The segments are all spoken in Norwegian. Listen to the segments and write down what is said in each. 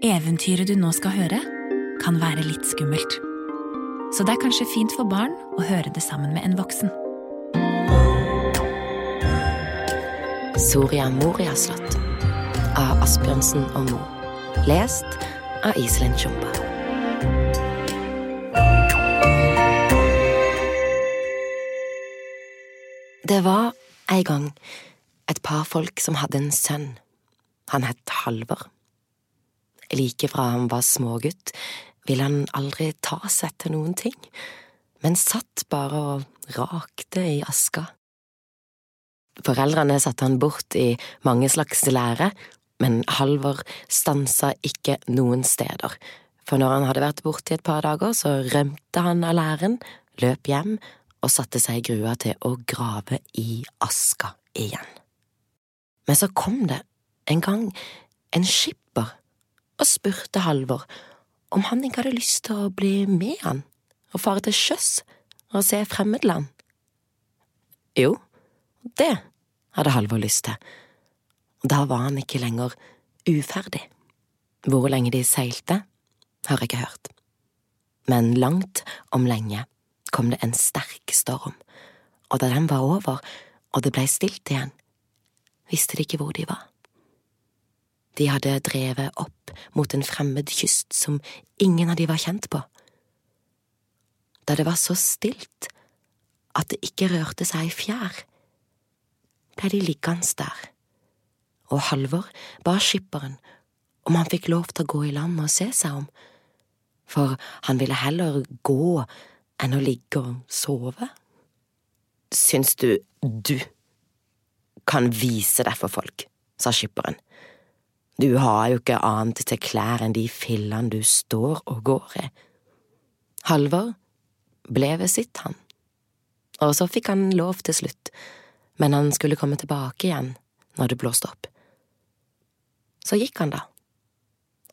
Eventyret du nå skal høre, kan være litt skummelt. Så det er kanskje fint for barn å høre det sammen med en voksen. Soria Moria slott av Asbjørnsen og Mo. Lest av Iselin Tjomba. Det var en gang et par folk som hadde en sønn. Han het Halvor. Like fra han var smågutt, ville han aldri ta seg til noen ting, men satt bare og rakte i aska. Foreldrene satte han bort i mange slags lære, men Halvor stansa ikke noen steder, for når han hadde vært borte i et par dager, så rømte han av læren, løp hjem og satte seg i grua til å grave i aska igjen. Men så kom det en gang en skipper og spurte Halvor om han ikke hadde lyst til å bli med han og fare til sjøs og se fremmedland. Jo, det hadde Halvor lyst til, og da var han ikke lenger uferdig. Hvor lenge de seilte, har jeg ikke hørt, men langt om lenge kom det en sterk storm, og da den var over og det blei stilt igjen, visste de ikke hvor de var. De hadde drevet opp mot en fremmed kyst som ingen av de var kjent på. Da det var så stilt at det ikke rørte seg i fjær, ble de liggende der, og Halvor ba skipperen om han fikk lov til å gå i land og se seg om, for han ville heller gå enn å ligge og sove. Syns du du kan vise deg for folk, sa skipperen. Du har jo ikke annet til klær enn de fillene du står og går i. Halvor ble ved sitt, han, og så fikk han lov til slutt, men han skulle komme tilbake igjen når det blåste opp. Så gikk han, da,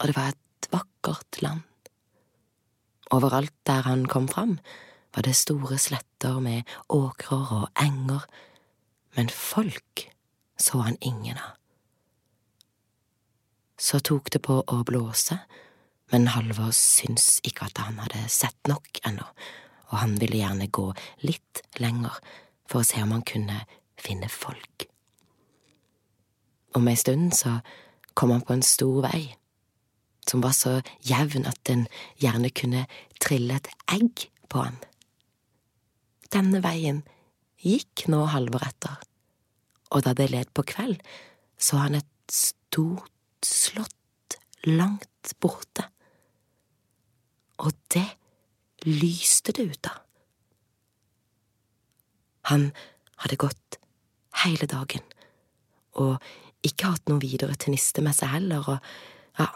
og det var et vakkert land. Overalt der han kom fram, var det store sletter med åkrer og enger, men folk så han ingen av. Så tok det på å blåse, men Halvor syntes ikke at han hadde sett nok ennå, og han ville gjerne gå litt lenger for å se om han kunne finne folk. Om ei stund så kom han på en stor vei som var så jevn at en gjerne kunne trille et egg på han. Denne veien gikk nå Halvor etter, og da det led på kveld, så han et stort slott langt borte, og det lyste det ut av. Han hadde gått hele dagen, og ikke hatt noe videre til niste med seg heller, og ja,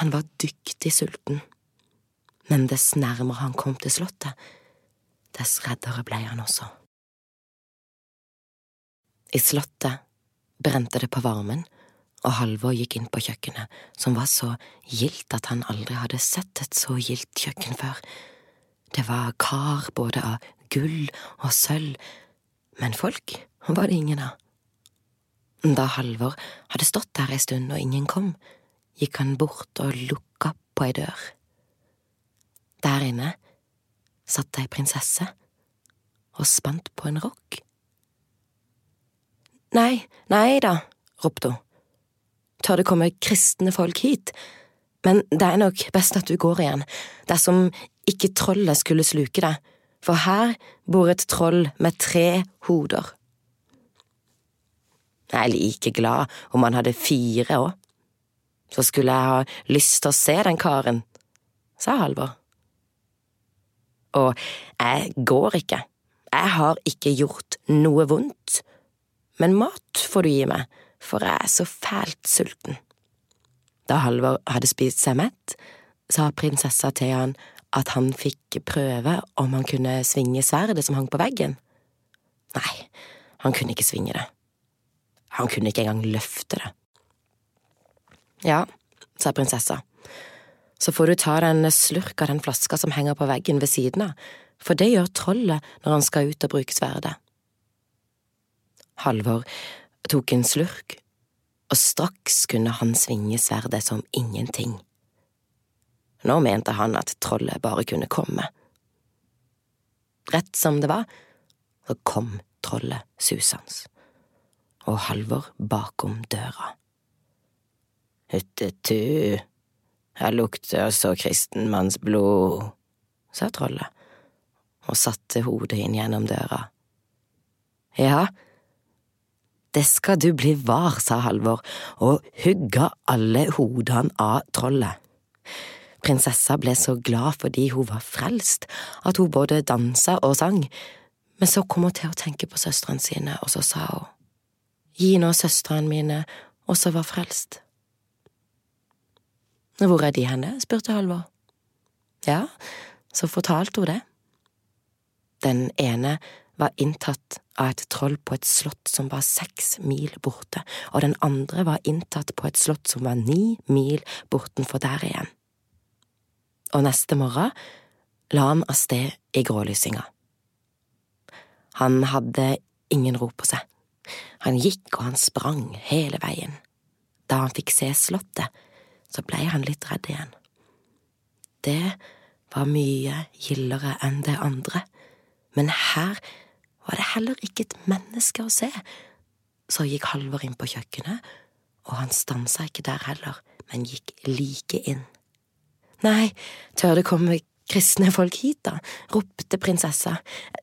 han var dyktig sulten, men dess nærmere han kom til slottet, dess reddere ble han også. I slottet brente det på varmen, og Halvor gikk inn på kjøkkenet, som var så gildt at han aldri hadde sett et så gildt kjøkken før. Det var kar både av gull og sølv, men folk var det ingen av. Da Halvor hadde stått der ei stund og ingen kom, gikk han bort og lukka på ei dør. Der inne satt ei prinsesse og spant på en rokk. Nei, nei da, ropte hun. Tør det komme kristne folk hit? Men det er nok best at du går igjen, dersom ikke trollet skulle sluke deg, for her bor et troll med tre hoder. Jeg er like glad om han hadde fire òg så skulle jeg ha lyst til å se den karen, sa Halvor. Og jeg går ikke, jeg har ikke gjort noe vondt, men mat får du gi meg, for jeg er så fælt sulten. Da Halvor hadde spist seg mett, sa prinsessa til han at han fikk prøve om han kunne svinge sverdet som hang på veggen. Nei, han kunne ikke svinge det. Han kunne ikke engang løfte det. Ja, sa prinsessa. Så får du ta den slurk av den flaska som henger på veggen ved siden av, for det gjør trollet når han skal ut og bruke sverdet. Halvor tok en slurk, og straks kunne han svinge sverdet som ingenting. Nå mente han at trollet bare kunne komme. Rett som det var, så kom trollet susans, og Halvor bakom døra. Hyttetu, her lukter så kristenmannsblod, sa trollet, og satte hodet inn gjennom døra. Ja, det skal du bli var, sa Halvor, og hugga alle hodene av trollet. Prinsessa ble så glad fordi hun var frelst, at hun både dansa og sang, men så kom hun til å tenke på søstrene sine, og så sa hun, Gi nå søstrene mine også var frelst. Hvor er de henne? spurte Halvor. Ja, så fortalte hun det. Den ene var inntatt av et troll på et slott som var seks mil borte, og den andre var inntatt på et slott som var ni mil bortenfor der igjen og neste morgen la han av sted i grålysinga. Han hadde ingen ro på seg. Han gikk og han sprang hele veien. Da han fikk se slottet, så blei han litt redd igjen. Det var mye gildere enn det andre, men her var det heller ikke et menneske å se. Så gikk Halvor inn på kjøkkenet, og han stansa ikke der heller, men gikk like inn. Nei, tør det komme kristne folk hit, da? ropte prinsessa.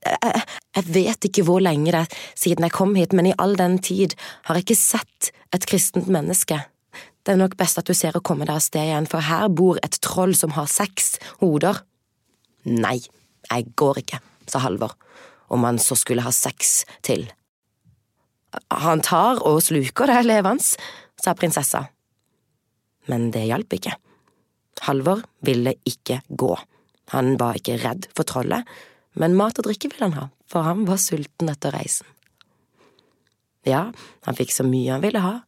Jeg, jeg, vet ikke hvor lenge det er siden jeg kom hit, men i all den tid har jeg ikke sett et kristent menneske. Det er nok best at du ser å komme deg av sted igjen, for her bor et troll som har seks hoder. Nei, jeg går ikke, sa Halvor, om han så skulle ha sex til. Han tar og sluker det levende, sa prinsessa. Men det hjalp ikke. Halvor ville ikke gå. Han var ikke redd for trollet, men mat og drikke ville han ha, for han var sulten etter reisen. Ja, han fikk så mye han ville ha,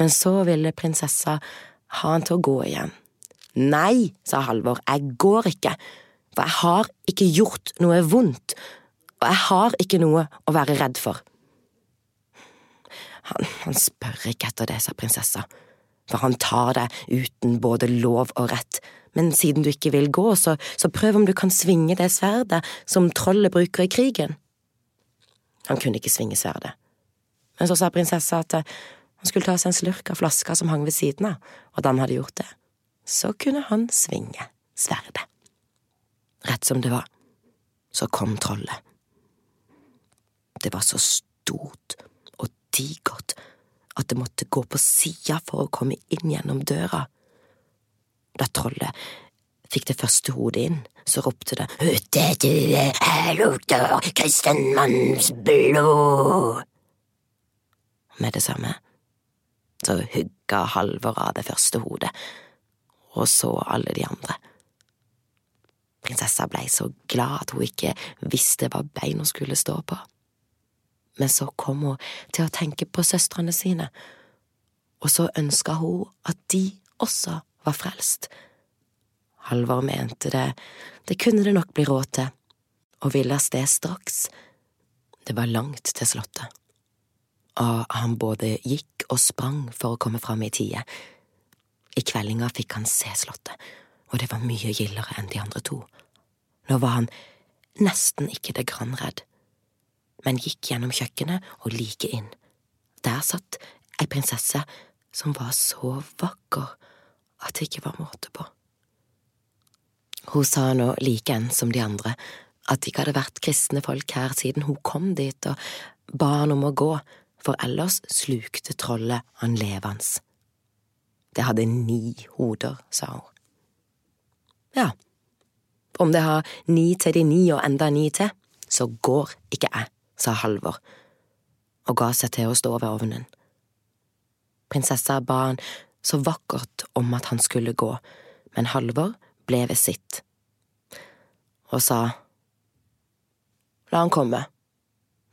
men så ville prinsessa ha han til å gå igjen. Nei, sa Halvor, jeg går ikke, for jeg har ikke gjort noe vondt, og jeg har ikke noe å være redd for. Han, han spør ikke etter det, sa prinsessa for han tar deg uten både lov og rett, men siden du ikke vil gå, så, så prøv om du kan svinge det sverdet som trollet bruker i krigen. Han kunne ikke svinge sverdet, men så sa prinsessa at eh, han skulle ta seg en slurk av flaska som hang ved siden av, og da han hadde gjort det, så kunne han svinge sverdet. Rett som det var, så kom trollet. Det var så stort og digert at det måtte gå på sida for å komme inn gjennom døra. Da trollet fikk det første hodet inn, så ropte det Ute du, her lukter kristenmanns blod. Med det samme så hugga Halvor av det første hodet, og så alle de andre. Prinsessa blei så glad at hun ikke visste hva bein hun skulle stå på men så kom hun til å tenke på søstrene sine, og så ønska hun at de også var frelst. Halvor mente det, det kunne det nok bli råd til, og ville av sted straks. Det var langt til slottet, og han både gikk og sprang for å komme fram i tide. I kveldinga fikk han se slottet, og det var mye gildere enn de andre to. Nå var han nesten ikke det grann redd men gikk gjennom kjøkkenet og like inn. Der satt ei prinsesse som var så vakker at det ikke var måte på. Hun sa nå likeens som de andre at det ikke hadde vært kristne folk her siden hun kom dit og ba han om å gå, for ellers slukte trollet han levende. Det hadde ni hoder, sa hun. Ja, om det har ni til de ni og enda ni til, så går ikke jeg sa Halvor, og ga seg til å stå ved ovnen. Prinsessa ba han så vakkert om at han skulle gå, men Halvor ble ved sitt, og sa La han komme,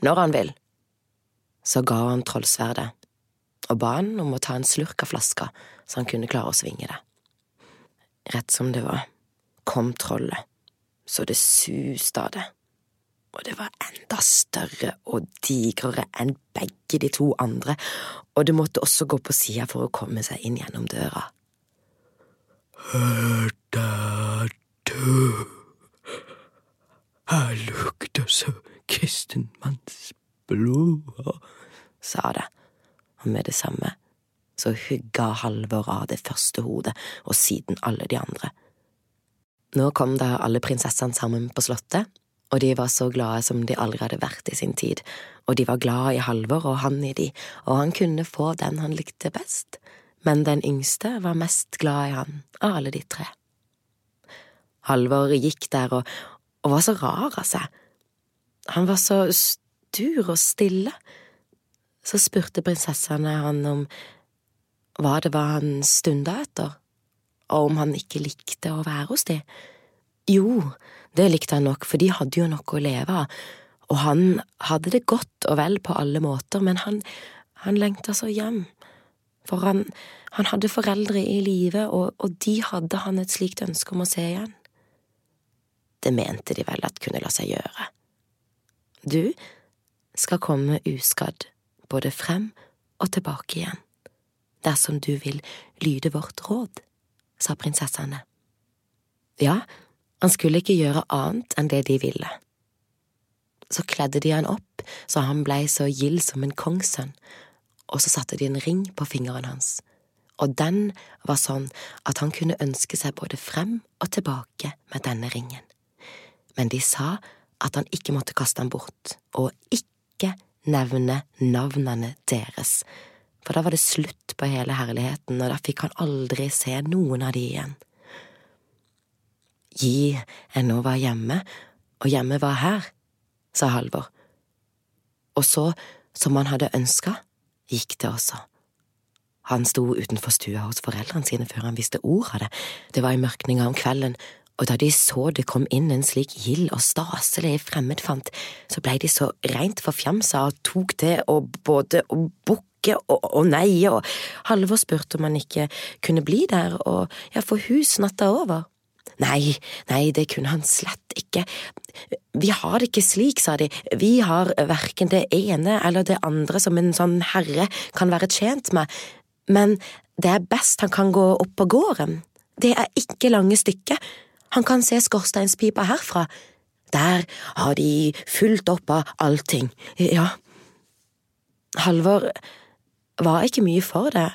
når han vil. Så ga han trollsverdet, og ba han om å ta en slurk av flaska så han kunne klare å svinge det. Rett som det var, kom trollet, så det suste av det og det var enda større og digrere enn begge de to andre, og det måtte også gå på sida for å komme seg inn gjennom døra. Hørte du? Her lukter så kristenmanns blod, sa det, og med det samme så hugga Halvor av det første hodet, og siden alle de andre. Nå kom da alle prinsessene sammen på slottet, og de var så glade som de aldri hadde vært i sin tid, og de var glad i Halvor og han i de, og han kunne få den han likte best, men den yngste var mest glad i han av alle de tre. Halvor gikk der og, og var så rar av seg. Han var så stur og stille. Så spurte prinsessene han om hva det var han stunda etter, og om han ikke likte å være hos de. Jo, det likte han nok, for de hadde jo noe å leve av, og han hadde det godt og vel på alle måter, men han, han lengta så hjem, for han, han hadde foreldre i live, og, og de hadde han et slikt ønske om å se igjen. Det mente de vel at kunne la seg gjøre. Du skal komme uskadd både frem og tilbake igjen dersom du vil lyde vårt råd, sa prinsessene. Ja, han skulle ikke gjøre annet enn det de ville. Så kledde de han opp så han blei så gild som en kongssønn, og så satte de en ring på fingeren hans, og den var sånn at han kunne ønske seg både frem og tilbake med denne ringen. Men de sa at han ikke måtte kaste den bort, og ikke nevne navnene deres, for da var det slutt på hele herligheten, og da fikk han aldri se noen av de igjen. Gi ennå var hjemme, og hjemme var her, sa Halvor. Og så, som han hadde ønska, gikk det også. Han sto utenfor stua hos foreldrene sine før han visste ord av det, det var i mørkninga om kvelden, og da de så det kom inn en slik gild og staselig fremmedfant, så blei de så reint forfjamsa og tok det og både og bukk og, og nei, og Halvor spurte om han ikke kunne bli der og ja, få husnatta over. Nei, nei, det kunne han slett ikke. Vi har det ikke slik, sa de, vi har verken det ene eller det andre som en sånn herre kan være tjent med, men det er best han kan gå opp på gården. Det er ikke lange stykket, han kan se skorsteinspipa herfra. Der har de fulgt opp av allting, ja. Halvor var ikke mye for det.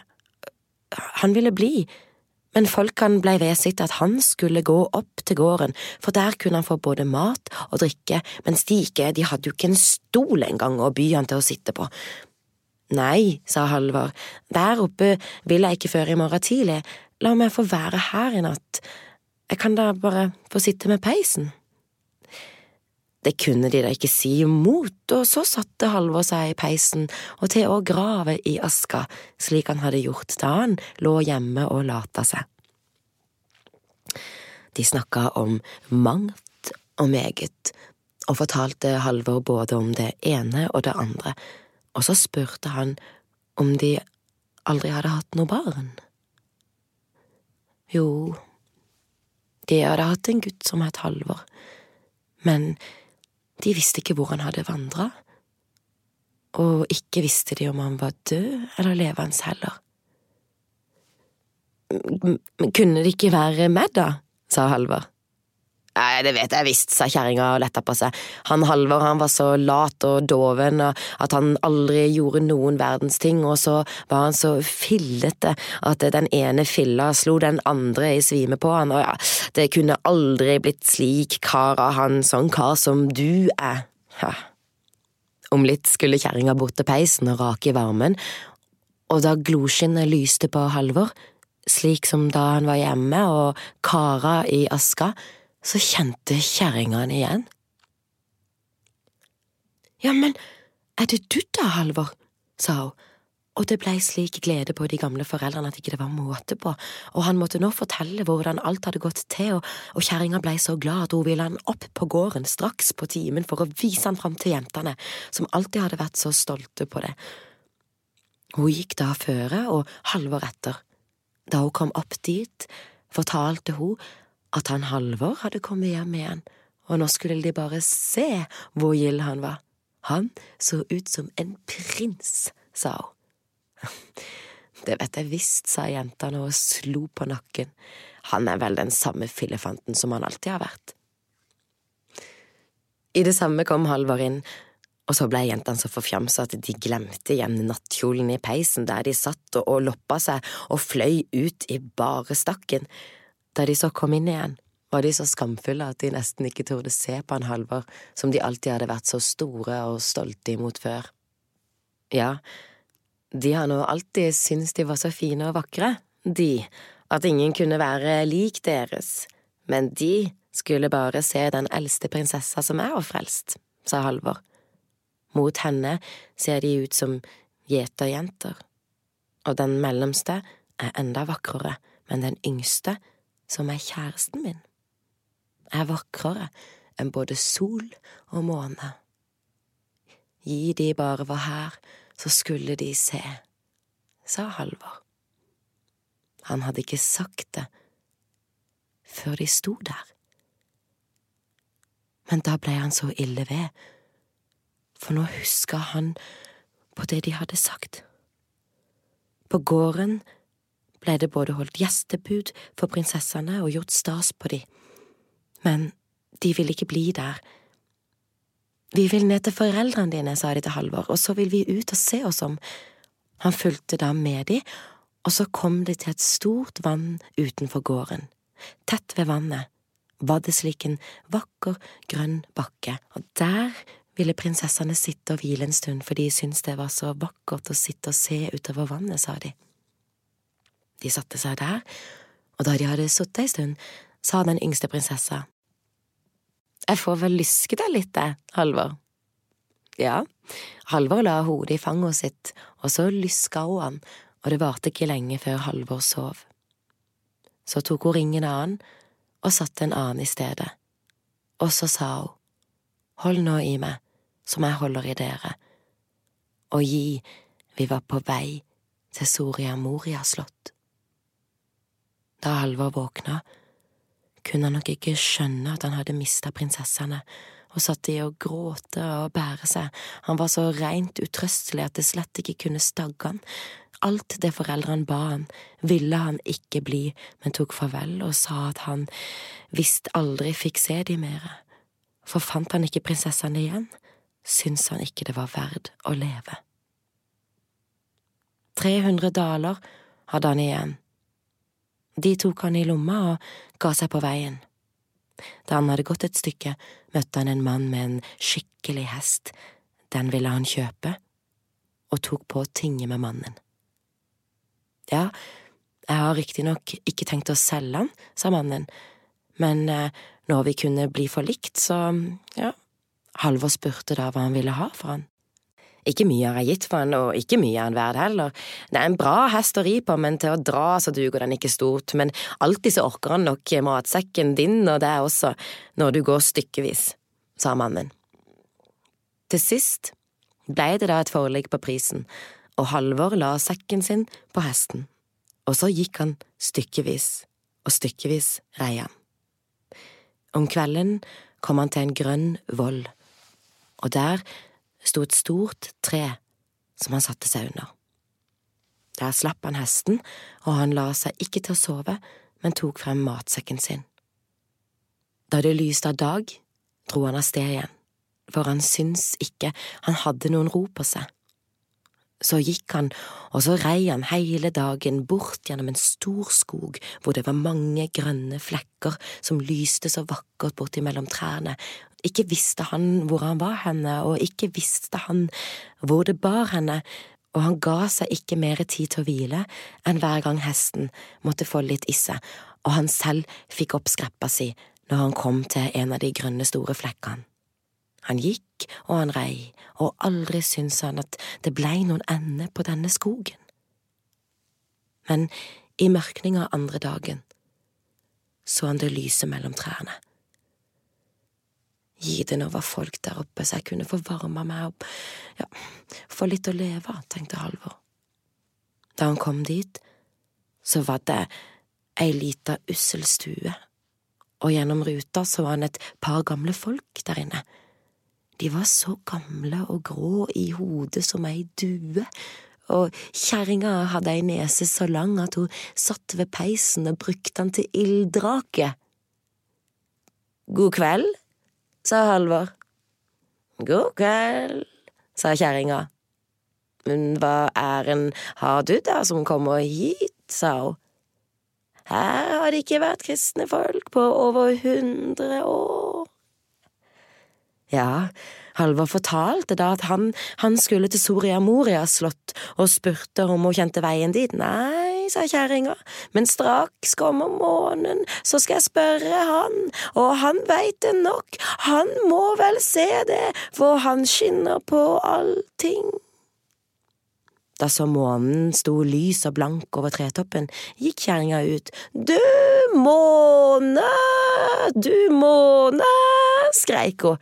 Han ville bli, men folkene blei ved sitt at han skulle gå opp til gården, for der kunne han få både mat og drikke, mens de ikke, de hadde jo ikke en stol engang å by han til å sitte på. Nei, sa Halvor, der oppe vil jeg ikke før i morgen tidlig, la meg få være her i natt, jeg kan da bare få sitte med peisen. Det kunne de da ikke si imot, og så satte Halvor seg i peisen og til å grave i aska, slik han hadde gjort da han lå hjemme og lata seg. De snakka om mangt og meget, og fortalte Halvor både om det ene og det andre, og så spurte han om de aldri hadde hatt noe barn. Jo, de hadde hatt en gutt som het Halvor, men de visste ikke hvor han hadde vandra, og ikke visste de om han var død eller levende heller. Kunne det ikke være med, da? sa Halvor. Nei, det vet jeg visst, sa kjerringa og letta på seg. Han Halvor han var så lat og doven at han aldri gjorde noen verdens ting, og så var han så fillete at den ene filla slo den andre i svime på han, og ja, det kunne aldri blitt slik kar av han, sånn kar som du er. Ja. Om litt skulle kjerringa bort til peisen og rake i varmen, og da gloskinnet lyste på Halvor, slik som da han var hjemme og kara i aska, så kjente kjerringa han igjen. Ja, men er det du da, Halvor? sa hun, og det blei slik glede på de gamle foreldrene at ikke det var måte på, og han måtte nå fortelle hvordan alt hadde gått til, og, og kjerringa blei så glad at hun ville han opp på gården straks på timen for å vise han fram til jentene, som alltid hadde vært så stolte på det. Hun gikk da føre og Halvor etter. Da hun kom opp dit, fortalte hun at han Halvor hadde kommet hjem igjen, og nå skulle de bare se hvor gild han var. Han så ut som en prins, sa hun. Det vet jeg visst, sa jentene og slo på nakken. Han er vel den samme fillefanten som han alltid har vært. I det samme kom Halvor inn, og så ble jentene så forfjamsa at de glemte igjen nattkjolen i peisen der de satt og loppa seg og fløy ut i bare stakken. Da de så kom inn igjen, var de så skamfulle at de nesten ikke torde se på han Halvor, som de alltid hadde vært så store og stolte imot før. Ja, de har nå alltid syntes de var så fine og vakre, de, at ingen kunne være lik deres, men de skulle bare se den eldste prinsessa som er frelst, sa Halvor. Mot henne ser de ut som gjeterjenter, og den mellomste er enda vakrere, men den yngste, som er kjæresten min, er vakrere enn både sol og måne. Gi de bare var her, så skulle de se, sa Halvor. Han hadde ikke sagt det før de sto der. Men da ble han så ille ved, for nå huska han på det de hadde sagt. På gården ble det både holdt gjestebud for prinsessene og gjort stas på de, men de ville ikke bli der. Vi vil ned til foreldrene dine, sa de til Halvor, og så vil vi ut og se oss om. Han fulgte da med de, og så kom de til et stort vann utenfor gården. Tett ved vannet var det slik en vakker, grønn bakke, og der ville prinsessene sitte og hvile en stund, for de syntes det var så vakkert å sitte og se utover vannet, sa de. De satte seg der, og da de hadde sittet ei stund, sa den yngste prinsessa, Jeg får vel lyske deg litt, jeg, Halvor. Ja, Halvor la hodet i fanget sitt, og så lyska hun han, og det varte ikke lenge før Halvor sov. Så tok hun ringen av han og satte en annen i stedet, og så sa hun, Hold nå i meg, som jeg holder i dere, og gi, vi var på vei til Soria Moria slott. Da Halvor våkna, kunne han nok ikke skjønne at han hadde mista prinsessene, og satt i å gråte og bære seg, han var så reint utrøstelig at det slett ikke kunne stagge han, alt det foreldrene ba han, ville han ikke bli, men tok farvel og sa at han visst aldri fikk se de mere, for fant han ikke prinsessene igjen, syntes han ikke det var verd å leve. 300 daler hadde han igjen. De tok han i lomma og ga seg på veien. Da han hadde gått et stykke, møtte han en mann med en skikkelig hest. Den ville han kjøpe, og tok på å tinge med mannen. Ja, jeg har riktignok ikke tenkt å selge han, sa mannen, men eh, når vi kunne bli forlikt, så ja, Halvor spurte da hva han ville ha for han. Ikke mye har jeg gitt for han, og ikke mye er han verd heller. Det er en bra hest å ri på, men til å dra så duger den ikke stort, men alltid så orker han nok matsekken din og det også, når du går stykkevis, sa mannen. Til sist blei det da et forlik på prisen, og Halvor la sekken sin på hesten, og så gikk han stykkevis, og stykkevis rei han. Om kvelden kom han til en grønn voll, og der sto et stort tre som han satte seg under. Der slapp han hesten, og han la seg ikke til å sove, men tok frem matsekken sin. Da det lyste av dag, dro han av sted igjen, for han syntes ikke han hadde noen ro på seg. Så gikk han, og så rei han hele dagen bort gjennom en stor skog hvor det var mange grønne flekker som lyste så vakkert bortimellom trærne. Ikke visste han hvor han var henne, og ikke visste han hvor det bar henne, og han ga seg ikke mer tid til å hvile enn hver gang hesten måtte få litt isse, og han selv fikk opp skreppa si når han kom til en av de grønne, store flekkene. Han gikk og han rei, og aldri syntes han at det blei noen ende på denne skogen. Men i mørkninga andre dagen så han det lyse mellom trærne. Gi det nå var folk der oppe så jeg kunne få varma meg opp, ja, få litt å leve av, tenkte Halvor. Da han kom dit, så var det ei lita ussel stue, og gjennom ruta så han et par gamle folk der inne. De var så gamle og grå i hodet som ei due, og kjerringa hadde ei nese så lang at hun satt ved peisen og brukte den til ilddrake. God kveld, sa Halvor. God kveld, sa kjerringa. Men hva æren har du da som kommer hit, sa hun. Her har det ikke vært kristne folk på over hundre år. Ja, Halvor fortalte da at han, han skulle til Soria Moria slott og spurte om hun kjente veien dit. Nei, sa kjerringa, men straks kommer månen, så skal jeg spørre han, og han veit det nok, han må vel se det, for han skinner på allting. Da så månen sto lys og blank over tretoppen, gikk kjerringa ut. Du måne, du måne, skreik hun.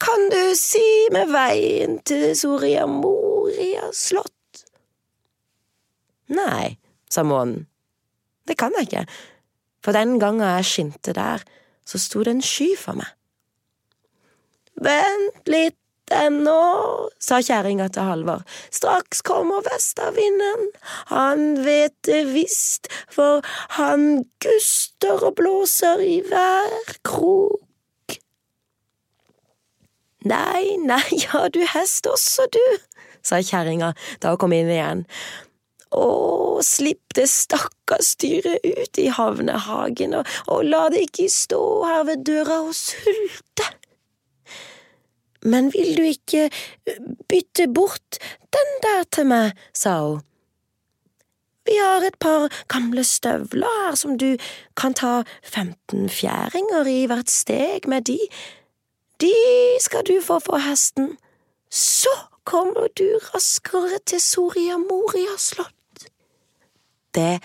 Kan du si meg veien til Soria Moria slott? Nei, sa månen. Det kan jeg ikke, for den gangen jeg skinte der, så sto det en sky for meg. Vent litt ennå, sa kjerringa til Halvor, straks kommer vestavinden, han vet det visst, for han guster og blåser i hver krok. Nei, nei, ja, du hest også, du, sa kjerringa da hun kom inn igjen. Å, slipp det stakkars dyret ut i havnehagen, og, og la det ikke stå her ved døra og sulte. Men vil du ikke bytte bort den der til meg, sa hun. Vi har et par gamle støvler her som du kan ta femten fjæringer i hvert steg med de. De skal du få for hesten. Så kommer du raskere til Soria Moria slott. Det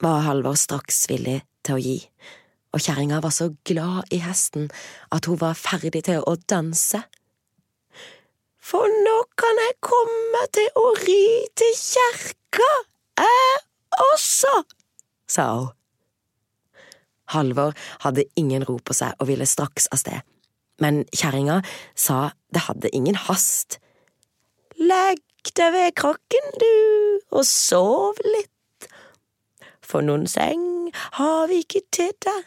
var Halvor straks villig til å gi, og kjerringa var så glad i hesten at hun var ferdig til å danse. For nå kan jeg komme til å ri til kjerka, jeg også, sa hun. Halvor hadde ingen ro på seg og ville straks av sted, men kjerringa sa det hadde ingen hast. Legg deg ved krakken, du, og sov litt, for noen seng har vi ikke til deg,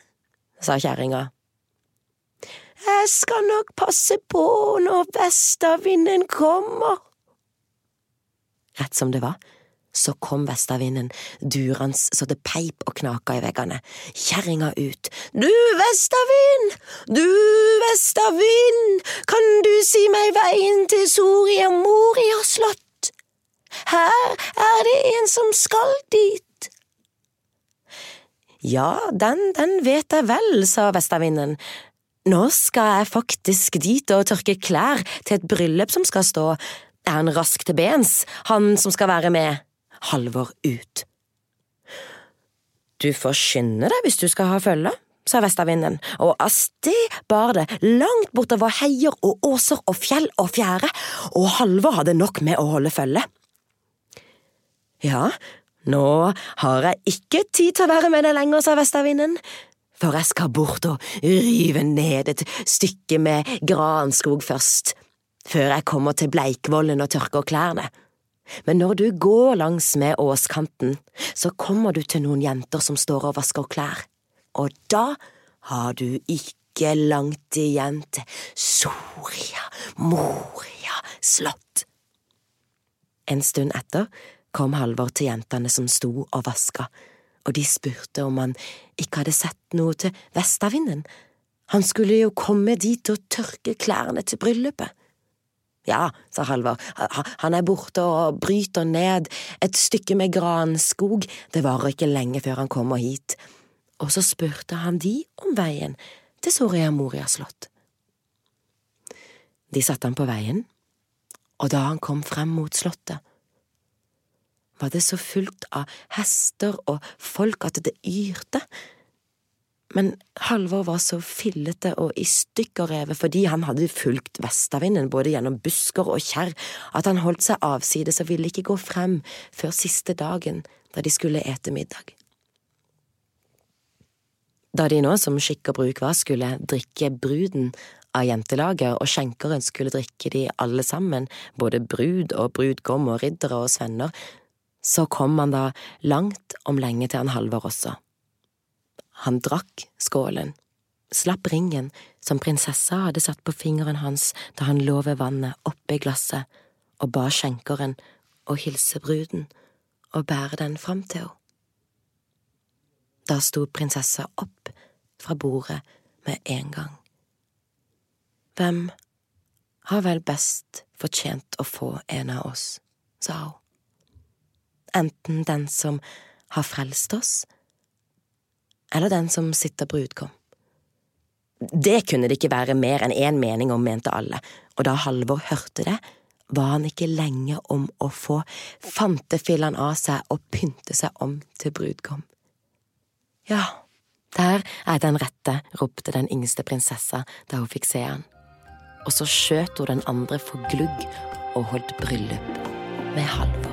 sa kjerringa. Jeg skal nok passe på når vestavinden kommer. Rett som det var, så kom vestavinden durende så det peip og knaka i veggene. Kjerringa ut. Du vestavind, du vestavind, kan du si meg veien til Soria Moria slott? Her er det en som skal dit. Ja, den, den vet jeg vel, sa vestavinden, nå skal jeg faktisk dit og tørke klær til et bryllup som skal stå. Er han rask til bens, han som skal være med? Halvor ut. Du får skynde deg hvis du skal ha følge, sa vestavinden, og av sted bar det langt bortover heier og åser og fjell og fjære, og Halvor hadde nok med å holde følge. Ja, nå har jeg ikke tid til å være med deg lenger, sa vestavinden for jeg skal bort og rive ned et stykke med granskog først, før jeg kommer til Bleikvollen og tørker klærne. Men når du går langs med åskanten, så kommer du til noen jenter som står og vasker klær, og da har du ikke langt igjen til Soria Moria slott. En stund etter kom Halvor til jentene som sto og vaska og de spurte om han ikke hadde sett noe til vestavinden. Han skulle jo komme dit og tørke klærne til bryllupet. Ja, sa Halvor, han er borte og bryter ned et stykke med granskog, det varer ikke lenge før han kommer hit. Og så spurte han de om veien til Soria Moria slott. De satte han på veien, og da han kom frem mot slottet, var det så fullt av hester og folk at det yrte. Men Halvor var så fillete og i stykker revet fordi han hadde fulgt vestavinden både gjennom busker og kjerr at han holdt seg avsides og ville ikke gå frem før siste dagen da de skulle ete middag. Da de nå, som skikk og bruk var, skulle drikke bruden av jentelaget, og skjenkeren skulle drikke de alle sammen, både brud og brudgom og riddere og svenner, så kom han da langt om lenge til han Halvor også. Han drakk skålen, slapp ringen som prinsessa hadde satt på fingeren hans da han lå ved vannet oppe i glasset, og ba skjenkeren å hilse bruden og bære den fram til henne. Da sto prinsessa opp fra bordet med en gang. Hvem har vel best fortjent å få en av oss, sa hun. Enten den som har frelst oss, eller den som sitter brudgom. Det kunne det ikke være mer enn én mening om, mente alle, og da Halvor hørte det, var han ikke lenge om å få fantefillene av seg og pynte seg om til brudgom. Ja, der er den rette, ropte den yngste prinsessa da hun fikk se han. Og så skjøt hun den andre for glugg og holdt bryllup med Halvor.